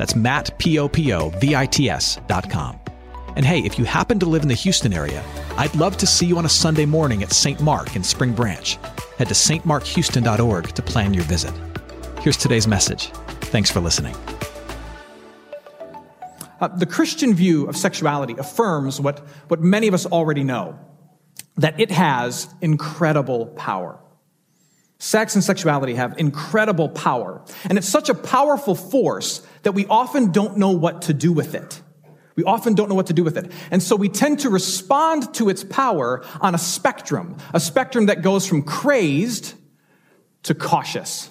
That's Matt, P-O-P-O-V-I-T-S dot com. And hey, if you happen to live in the Houston area, I'd love to see you on a Sunday morning at St. Mark in Spring Branch. Head to stmarkhouston.org to plan your visit. Here's today's message. Thanks for listening. Uh, the Christian view of sexuality affirms what, what many of us already know that it has incredible power. Sex and sexuality have incredible power. And it's such a powerful force that we often don't know what to do with it. We often don't know what to do with it. And so we tend to respond to its power on a spectrum, a spectrum that goes from crazed to cautious.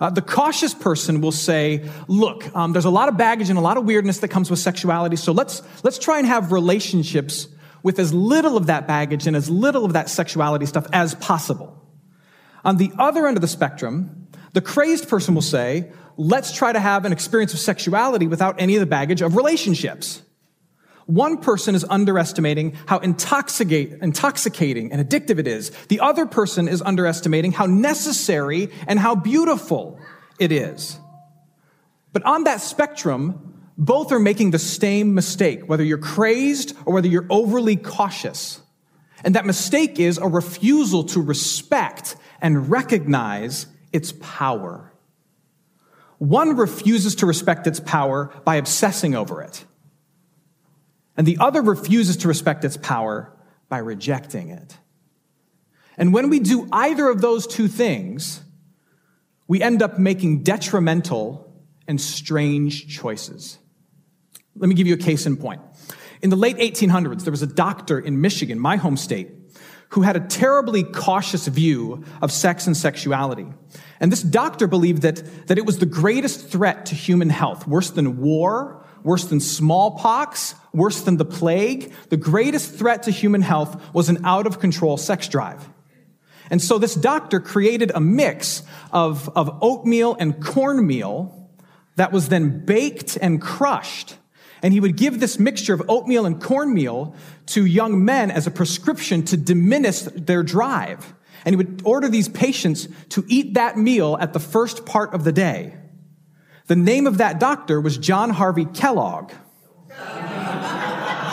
Uh, the cautious person will say, look, um, there's a lot of baggage and a lot of weirdness that comes with sexuality, so let's, let's try and have relationships with as little of that baggage and as little of that sexuality stuff as possible. On the other end of the spectrum, the crazed person will say, let's try to have an experience of sexuality without any of the baggage of relationships. One person is underestimating how intoxicating and addictive it is. The other person is underestimating how necessary and how beautiful it is. But on that spectrum, both are making the same mistake, whether you're crazed or whether you're overly cautious. And that mistake is a refusal to respect and recognize its power. One refuses to respect its power by obsessing over it. And the other refuses to respect its power by rejecting it. And when we do either of those two things, we end up making detrimental and strange choices. Let me give you a case in point. In the late 1800s, there was a doctor in Michigan, my home state, who had a terribly cautious view of sex and sexuality. And this doctor believed that, that it was the greatest threat to human health, worse than war, worse than smallpox, worse than the plague. The greatest threat to human health was an out of control sex drive. And so this doctor created a mix of, of oatmeal and cornmeal that was then baked and crushed and he would give this mixture of oatmeal and cornmeal to young men as a prescription to diminish their drive. And he would order these patients to eat that meal at the first part of the day. The name of that doctor was John Harvey Kellogg.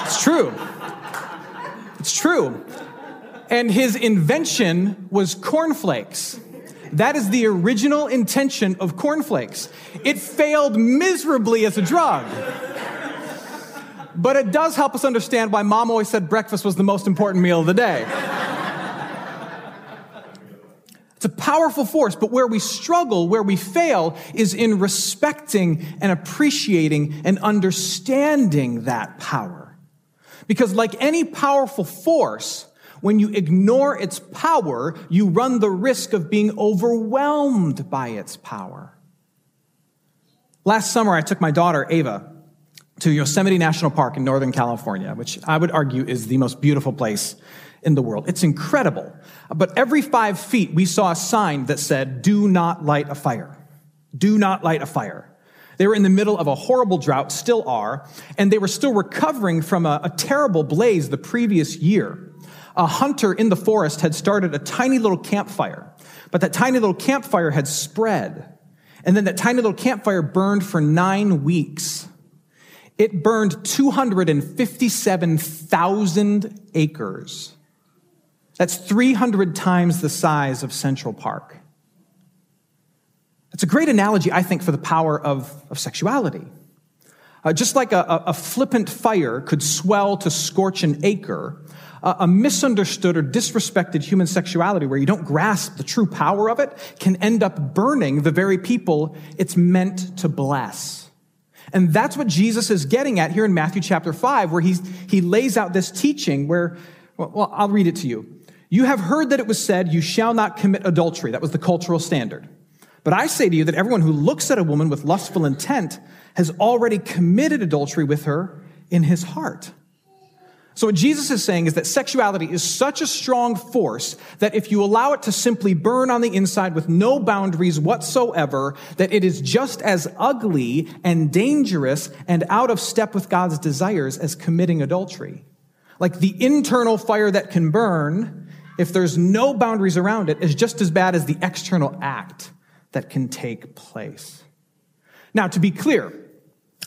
It's true. It's true. And his invention was cornflakes. That is the original intention of cornflakes. It failed miserably as a drug. But it does help us understand why mom always said breakfast was the most important meal of the day. It's a powerful force, but where we struggle, where we fail, is in respecting and appreciating and understanding that power. Because like any powerful force, when you ignore its power, you run the risk of being overwhelmed by its power. Last summer, I took my daughter, Ava, to Yosemite National Park in Northern California, which I would argue is the most beautiful place in the world. It's incredible. But every five feet, we saw a sign that said, do not light a fire. Do not light a fire. They were in the middle of a horrible drought, still are, and they were still recovering from a, a terrible blaze the previous year. A hunter in the forest had started a tiny little campfire, but that tiny little campfire had spread. And then that tiny little campfire burned for nine weeks. It burned 257,000 acres. That's 300 times the size of Central Park. It's a great analogy, I think, for the power of, of sexuality. Uh, just like a, a, flippant fire could swell to scorch an acre, a misunderstood or disrespected human sexuality where you don't grasp the true power of it can end up burning the very people it's meant to bless. And that's what Jesus is getting at here in Matthew chapter 5, where he's, he lays out this teaching where, well, I'll read it to you. You have heard that it was said, you shall not commit adultery. That was the cultural standard. But I say to you that everyone who looks at a woman with lustful intent has already committed adultery with her in his heart. So, what Jesus is saying is that sexuality is such a strong force that if you allow it to simply burn on the inside with no boundaries whatsoever, that it is just as ugly and dangerous and out of step with God's desires as committing adultery. Like the internal fire that can burn, if there's no boundaries around it, is just as bad as the external act that can take place. Now, to be clear,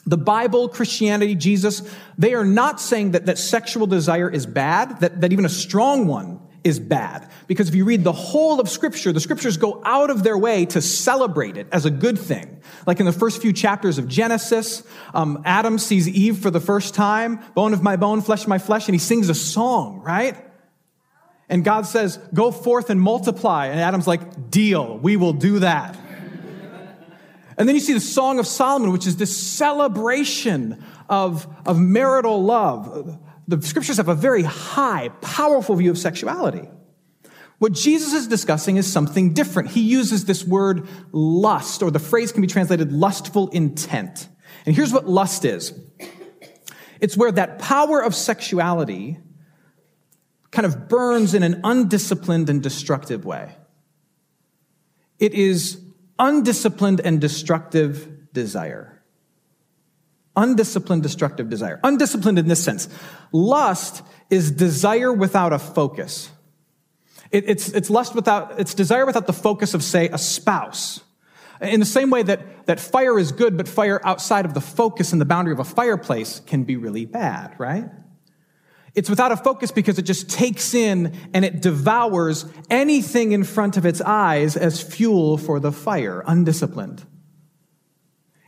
the Bible, Christianity, Jesus, they are not saying that, that sexual desire is bad, that, that even a strong one is bad. Because if you read the whole of Scripture, the Scriptures go out of their way to celebrate it as a good thing. Like in the first few chapters of Genesis, um, Adam sees Eve for the first time, bone of my bone, flesh of my flesh, and he sings a song, right? And God says, Go forth and multiply. And Adam's like, Deal, we will do that. And then you see the Song of Solomon, which is this celebration of, of marital love. The scriptures have a very high, powerful view of sexuality. What Jesus is discussing is something different. He uses this word lust, or the phrase can be translated lustful intent. And here's what lust is it's where that power of sexuality kind of burns in an undisciplined and destructive way. It is undisciplined and destructive desire. Undisciplined, destructive desire. Undisciplined in this sense. Lust is desire without a focus. It, it's, it's lust without, it's desire without the focus of, say, a spouse. In the same way that, that fire is good, but fire outside of the focus and the boundary of a fireplace can be really bad, right? It's without a focus because it just takes in and it devours anything in front of its eyes as fuel for the fire, undisciplined.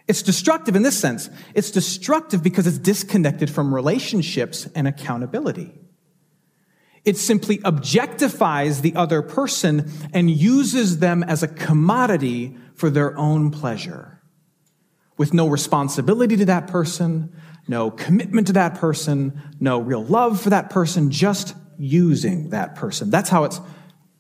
It's destructive in this sense. It's destructive because it's disconnected from relationships and accountability. It simply objectifies the other person and uses them as a commodity for their own pleasure. With no responsibility to that person, no commitment to that person, no real love for that person, just using that person. That's how it's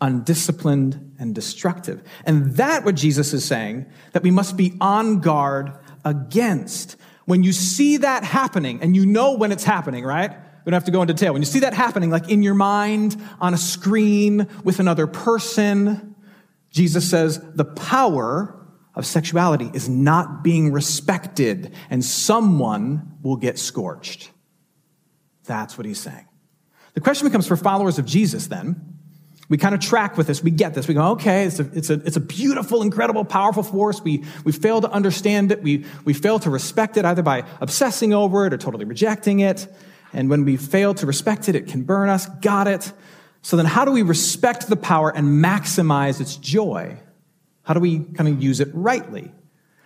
undisciplined and destructive. And that what Jesus is saying that we must be on guard against. When you see that happening, and you know when it's happening, right? We don't have to go into detail. When you see that happening, like in your mind, on a screen, with another person, Jesus says the power of sexuality is not being respected, and someone will get scorched. That's what he's saying. The question becomes for followers of Jesus then. We kind of track with this. We get this. We go, okay, it's a, it's a, it's a beautiful, incredible, powerful force. We, we fail to understand it. We, we fail to respect it either by obsessing over it or totally rejecting it. And when we fail to respect it, it can burn us. Got it. So then how do we respect the power and maximize its joy? How do we kind of use it rightly?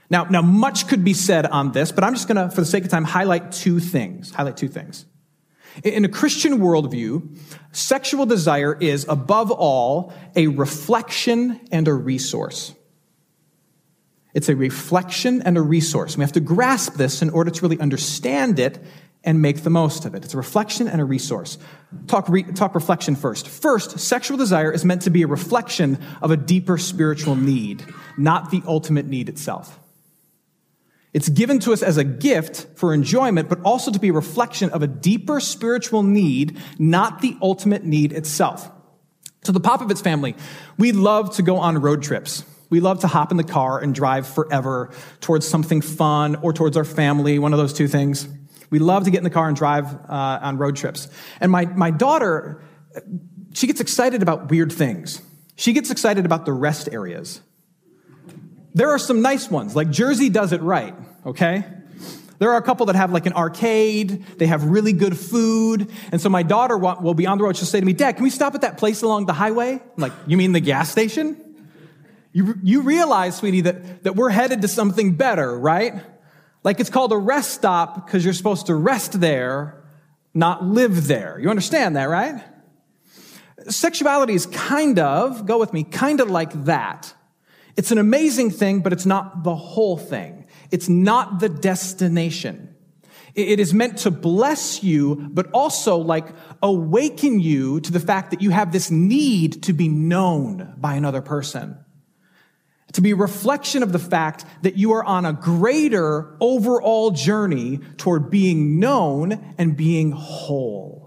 Now, now much could be said on this, but I'm just going to, for the sake of time, highlight two things. Highlight two things. In a Christian worldview, sexual desire is, above all, a reflection and a resource. It's a reflection and a resource. We have to grasp this in order to really understand it and make the most of it. It's a reflection and a resource. Talk, re, talk reflection first. First, sexual desire is meant to be a reflection of a deeper spiritual need, not the ultimate need itself. It's given to us as a gift for enjoyment, but also to be a reflection of a deeper spiritual need, not the ultimate need itself. So the Popovits family, we love to go on road trips. We love to hop in the car and drive forever towards something fun or towards our family, one of those two things. We love to get in the car and drive uh, on road trips. And my, my daughter, she gets excited about weird things. She gets excited about the rest areas. There are some nice ones, like Jersey does it right, okay? There are a couple that have like an arcade, they have really good food. And so my daughter will be on the road, she'll say to me, Dad, can we stop at that place along the highway? I'm like, you mean the gas station? You, you realize, sweetie, that, that we're headed to something better, right? Like it's called a rest stop because you're supposed to rest there, not live there. You understand that, right? Sexuality is kind of, go with me, kind of like that. It's an amazing thing, but it's not the whole thing. It's not the destination. It is meant to bless you, but also like awaken you to the fact that you have this need to be known by another person to be a reflection of the fact that you are on a greater overall journey toward being known and being whole.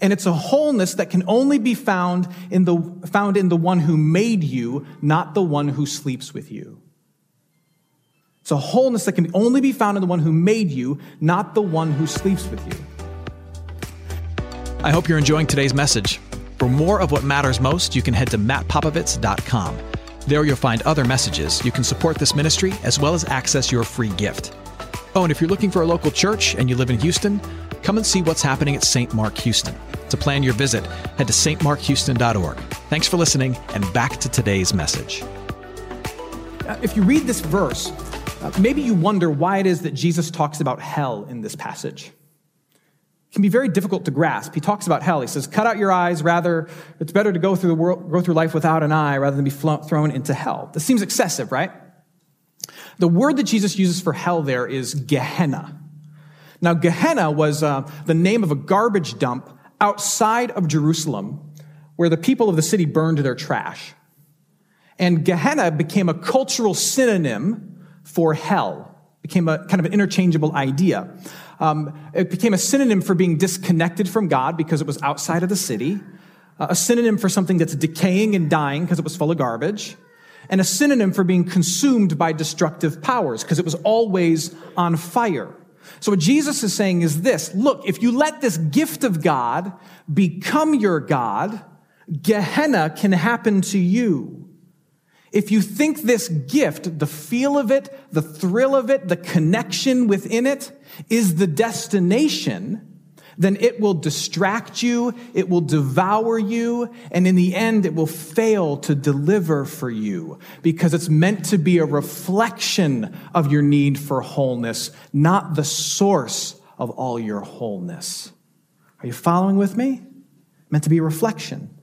And it's a wholeness that can only be found in the, found in the one who made you, not the one who sleeps with you. It's a wholeness that can only be found in the one who made you, not the one who sleeps with you. I hope you're enjoying today's message. For more of what matters most, you can head to mattpopovits.com. There you'll find other messages. You can support this ministry as well as access your free gift. Oh, and if you're looking for a local church and you live in Houston, come and see what's happening at St. Mark Houston. To plan your visit, head to stmarkhouston.org. Thanks for listening, and back to today's message. Uh, if you read this verse, uh, maybe you wonder why it is that Jesus talks about hell in this passage. Can be very difficult to grasp. He talks about hell. He says, "Cut out your eyes. Rather, it's better to go through the world, go through life without an eye, rather than be thrown into hell." This seems excessive, right? The word that Jesus uses for hell there is Gehenna. Now, Gehenna was uh, the name of a garbage dump outside of Jerusalem, where the people of the city burned their trash. And Gehenna became a cultural synonym for hell. became a kind of an interchangeable idea. Um, it became a synonym for being disconnected from God because it was outside of the city, uh, a synonym for something that's decaying and dying because it was full of garbage, and a synonym for being consumed by destructive powers because it was always on fire. So what Jesus is saying is this, look, if you let this gift of God become your God, Gehenna can happen to you. If you think this gift, the feel of it, the thrill of it, the connection within it is the destination, then it will distract you, it will devour you, and in the end, it will fail to deliver for you because it's meant to be a reflection of your need for wholeness, not the source of all your wholeness. Are you following with me? Meant to be a reflection.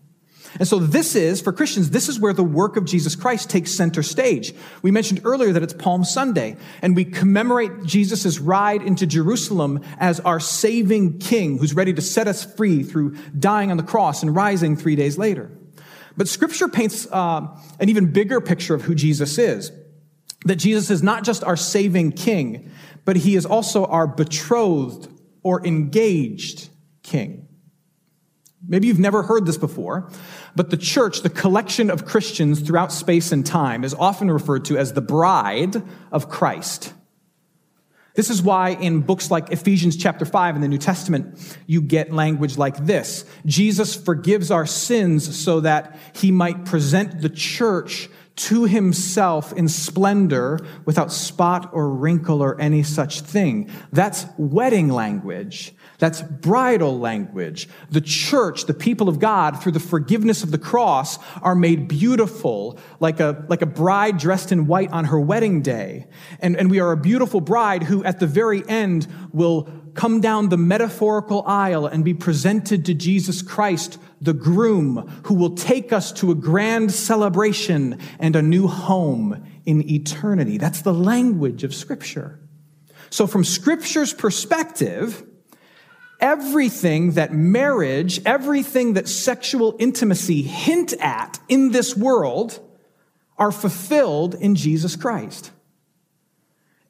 And so this is, for Christians, this is where the work of Jesus Christ takes center stage. We mentioned earlier that it's Palm Sunday, and we commemorate Jesus' ride into Jerusalem as our saving king who's ready to set us free through dying on the cross and rising three days later. But scripture paints uh, an even bigger picture of who Jesus is. That Jesus is not just our saving king, but he is also our betrothed or engaged king. Maybe you've never heard this before, but the church, the collection of Christians throughout space and time, is often referred to as the bride of Christ. This is why in books like Ephesians chapter 5 in the New Testament, you get language like this. Jesus forgives our sins so that he might present the church to himself in splendor without spot or wrinkle or any such thing. That's wedding language. That's bridal language. The church, the people of God, through the forgiveness of the cross, are made beautiful like a, like a bride dressed in white on her wedding day. And, and we are a beautiful bride who at the very end will come down the metaphorical aisle and be presented to Jesus Christ, the groom, who will take us to a grand celebration and a new home in eternity. That's the language of Scripture. So, from Scripture's perspective, everything that marriage, everything that sexual intimacy hint at in this world are fulfilled in Jesus Christ.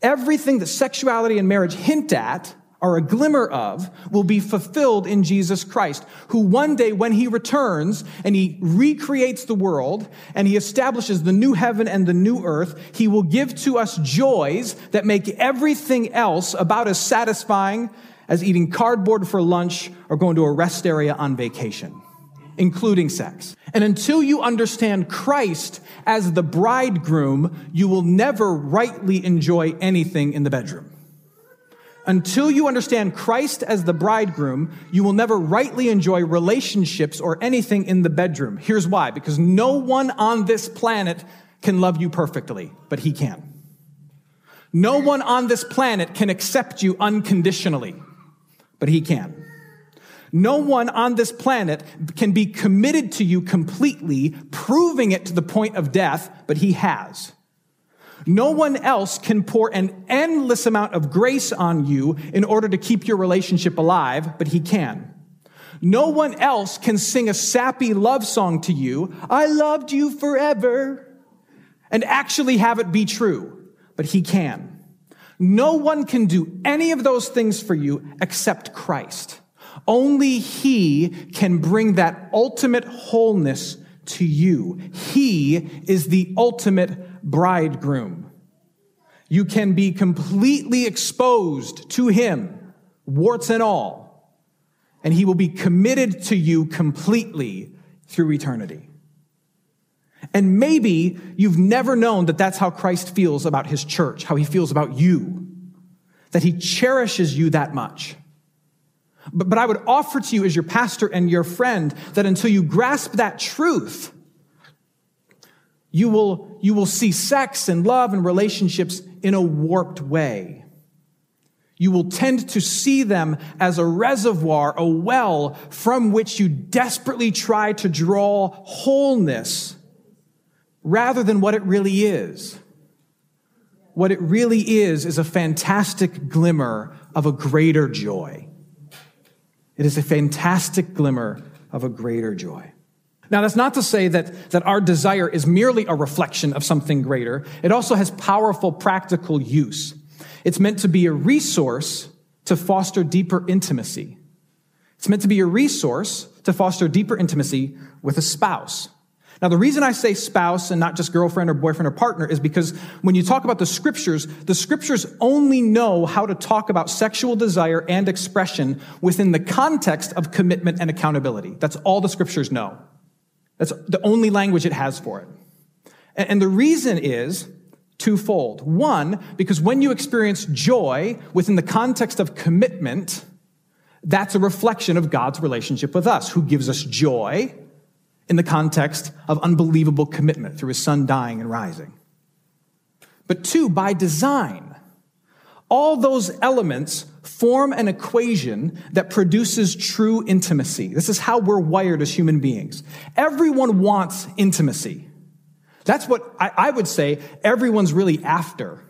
Everything that sexuality and marriage hint at are a glimmer of will be fulfilled in Jesus Christ, who one day when he returns and he recreates the world and he establishes the new heaven and the new earth, he will give to us joys that make everything else about as satisfying as eating cardboard for lunch or going to a rest area on vacation, including sex. And until you understand Christ as the bridegroom, you will never rightly enjoy anything in the bedroom. Until you understand Christ as the bridegroom, you will never rightly enjoy relationships or anything in the bedroom. Here's why because no one on this planet can love you perfectly, but He can. No one on this planet can accept you unconditionally, but he can. No one on this planet can be committed to you completely, proving it to the point of death, but he has. No one else can pour an endless amount of grace on you in order to keep your relationship alive, but he can. No one else can sing a sappy love song to you, I loved you forever, and actually have it be true, but he can. No one can do any of those things for you except Christ. Only he can bring that ultimate wholeness to you. He is the ultimate bridegroom. You can be completely exposed to him, warts and all, and he will be committed to you completely through eternity. And maybe you've never known that that's how Christ feels about his church, how he feels about you, that he cherishes you that much. But, but I would offer to you as your pastor and your friend that until you grasp that truth, you will, you will see sex and love and relationships in a warped way. You will tend to see them as a reservoir, a well from which you desperately try to draw wholeness rather than what it really is. What it really is is a fantastic glimmer of a greater joy. It is a fantastic glimmer of a greater joy. Now, that's not to say that, that our desire is merely a reflection of something greater. It also has powerful practical use. It's meant to be a resource to foster deeper intimacy. It's meant to be a resource to foster deeper intimacy with a spouse. Now, the reason I say spouse and not just girlfriend or boyfriend or partner is because when you talk about the scriptures, the scriptures only know how to talk about sexual desire and expression within the context of commitment and accountability. That's all the scriptures know. That's the only language it has for it. And the reason is twofold. One, because when you experience joy within the context of commitment, that's a reflection of God's relationship with us, who gives us joy in the context of unbelievable commitment through his son dying and rising. But two, by design, all those elements form an equation that produces true intimacy. This is how we're wired as human beings. Everyone wants intimacy. That's what I, would say everyone's really after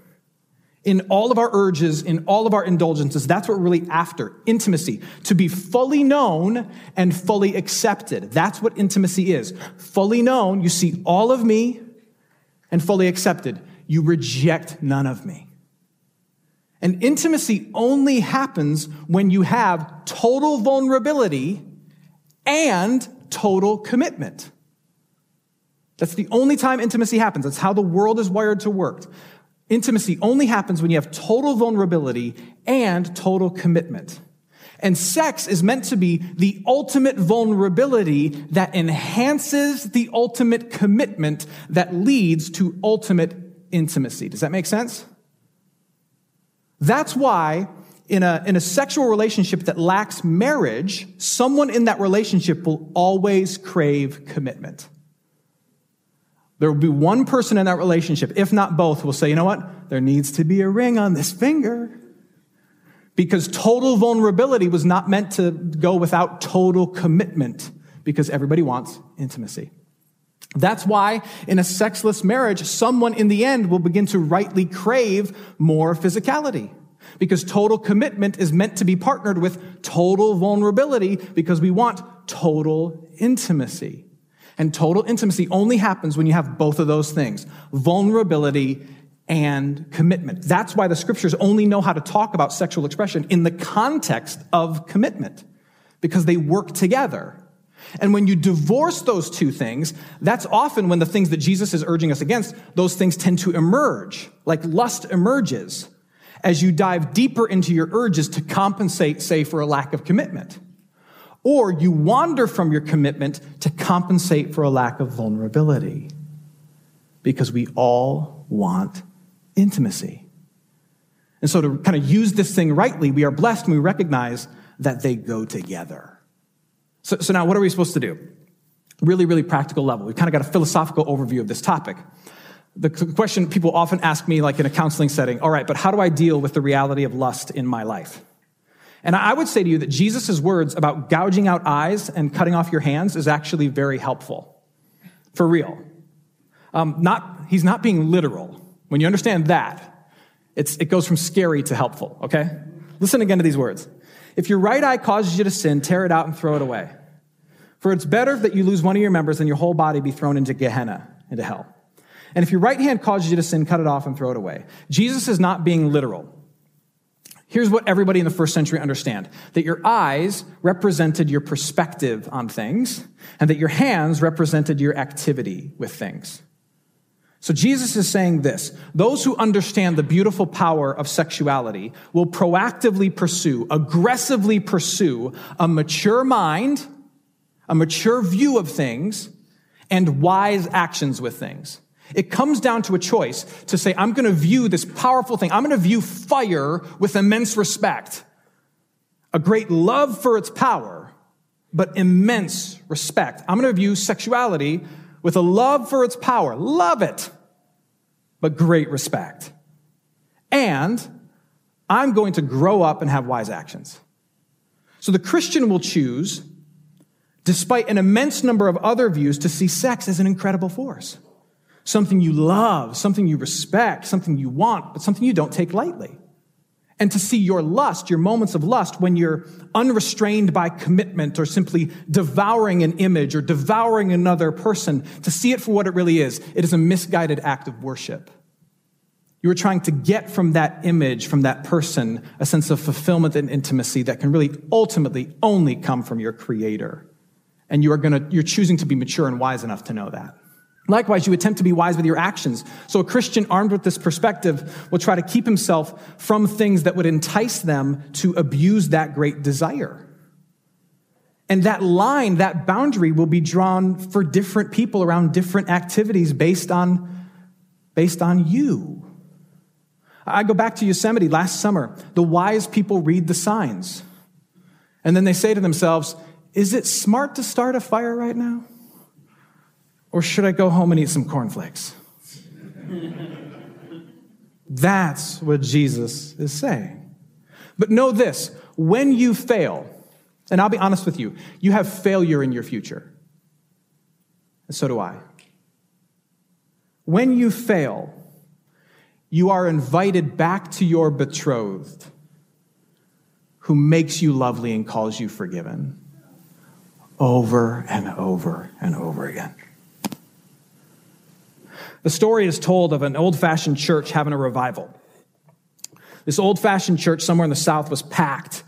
in all of our urges, in all of our indulgences. That's what we're really after intimacy, to be fully known and fully accepted. That's what intimacy is. Fully known, you see all of me, and fully accepted, you reject none of me. And intimacy only happens when you have total vulnerability and total commitment. That's the only time intimacy happens. That's how the world is wired to work. Intimacy only happens when you have total vulnerability and total commitment. And sex is meant to be the ultimate vulnerability that enhances the ultimate commitment that leads to ultimate intimacy. Does that make sense? That's why in a, in a sexual relationship that lacks marriage, someone in that relationship will always crave commitment. There will be one person in that relationship, if not both, will say, you know what? There needs to be a ring on this finger. Because total vulnerability was not meant to go without total commitment, because everybody wants intimacy. That's why in a sexless marriage, someone in the end will begin to rightly crave more physicality. Because total commitment is meant to be partnered with total vulnerability because we want total intimacy. And total intimacy only happens when you have both of those things vulnerability and commitment. That's why the scriptures only know how to talk about sexual expression in the context of commitment, because they work together. And when you divorce those two things, that's often when the things that Jesus is urging us against, those things tend to emerge, like lust emerges as you dive deeper into your urges to compensate, say, for a lack of commitment. Or you wander from your commitment to compensate for a lack of vulnerability. Because we all want intimacy. And so, to kind of use this thing rightly, we are blessed and we recognize that they go together. So, so now, what are we supposed to do? Really, really practical level. We've kind of got a philosophical overview of this topic. The question people often ask me, like in a counseling setting, all right, but how do I deal with the reality of lust in my life? And I would say to you that Jesus' words about gouging out eyes and cutting off your hands is actually very helpful. For real. Um, not, he's not being literal. When you understand that, it goes from scary to helpful, okay? Listen again to these words. If your right eye causes you to sin, tear it out and throw it away. For it's better that you lose one of your members than your whole body be thrown into Gehenna, into hell. And if your right hand causes you to sin, cut it off and throw it away. Jesus is not being literal. Here's what everybody in the first century understand that your eyes represented your perspective on things, and that your hands represented your activity with things. So Jesus is saying this those who understand the beautiful power of sexuality will proactively pursue, aggressively pursue a mature mind, a mature view of things, and wise actions with things. It comes down to a choice to say, I'm going to view this powerful thing. I'm going to view fire with immense respect, a great love for its power, but immense respect. I'm going to view sexuality with a love for its power. Love it, but great respect. And I'm going to grow up and have wise actions. So the Christian will choose, despite an immense number of other views, to see sex as an incredible force something you love, something you respect, something you want, but something you don't take lightly. And to see your lust, your moments of lust, when you're unrestrained by commitment or simply devouring an image or devouring another person, to see it for what it really is. It is a misguided act of worship. You are trying to get from that image, from that person, a sense of fulfillment and intimacy that can really ultimately only come from your creator. And you are gonna, you're choosing to be mature and wise enough to know that. Likewise, you attempt to be wise with your actions. So a Christian armed with this perspective will try to keep himself from things that would entice them to abuse that great desire. And that line, that boundary will be drawn for different people around different activities based on, based on you. I go back to Yosemite last summer. The wise people read the signs. And then they say to themselves, is it smart to start a fire right now? Or should I go home and eat some cornflakes? That's what Jesus is saying. But know this when you fail, and I'll be honest with you, you have failure in your future. And so do I. When you fail, you are invited back to your betrothed who makes you lovely and calls you forgiven over and over and over again. The story is told of an old fashioned church having a revival. This old fashioned church somewhere in the South was packed.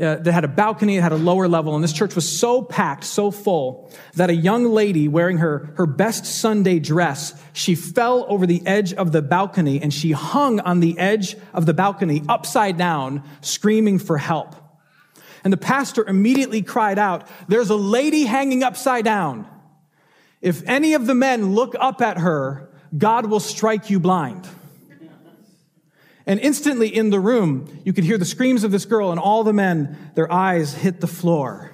Uh, had a balcony, it had a lower level, and this church was so packed, so full, that a young lady wearing her, her best Sunday dress, she fell over the edge of the balcony and she hung on the edge of the balcony upside down, screaming for help. And the pastor immediately cried out, There's a lady hanging upside down. If any of the men look up at her, God will strike you blind. And instantly in the room, you could hear the screams of this girl, and all the men, their eyes hit the floor.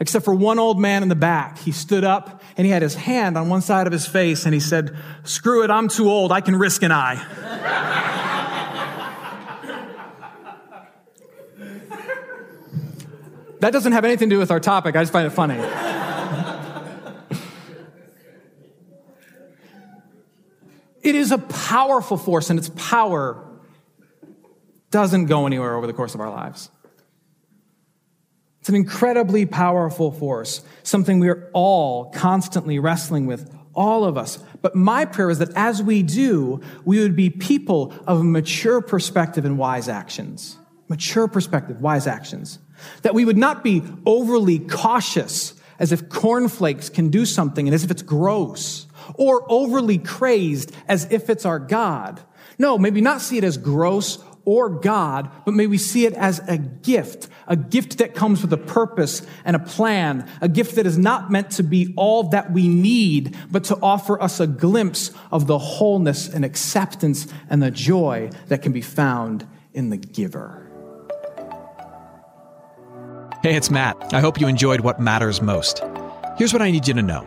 Except for one old man in the back. He stood up and he had his hand on one side of his face and he said, Screw it, I'm too old. I can risk an eye. that doesn't have anything to do with our topic. I just find it funny. It is a powerful force, and its power doesn't go anywhere over the course of our lives. It's an incredibly powerful force, something we are all constantly wrestling with, all of us. But my prayer is that as we do, we would be people of a mature perspective and wise actions. Mature perspective, wise actions. That we would not be overly cautious as if cornflakes can do something and as if it's gross or overly crazed as if it's our God. No, maybe not see it as gross or God, but may we see it as a gift, a gift that comes with a purpose and a plan, a gift that is not meant to be all that we need, but to offer us a glimpse of the wholeness and acceptance and the joy that can be found in the giver. Hey, it's Matt. I hope you enjoyed what matters most. Here's what I need you to know.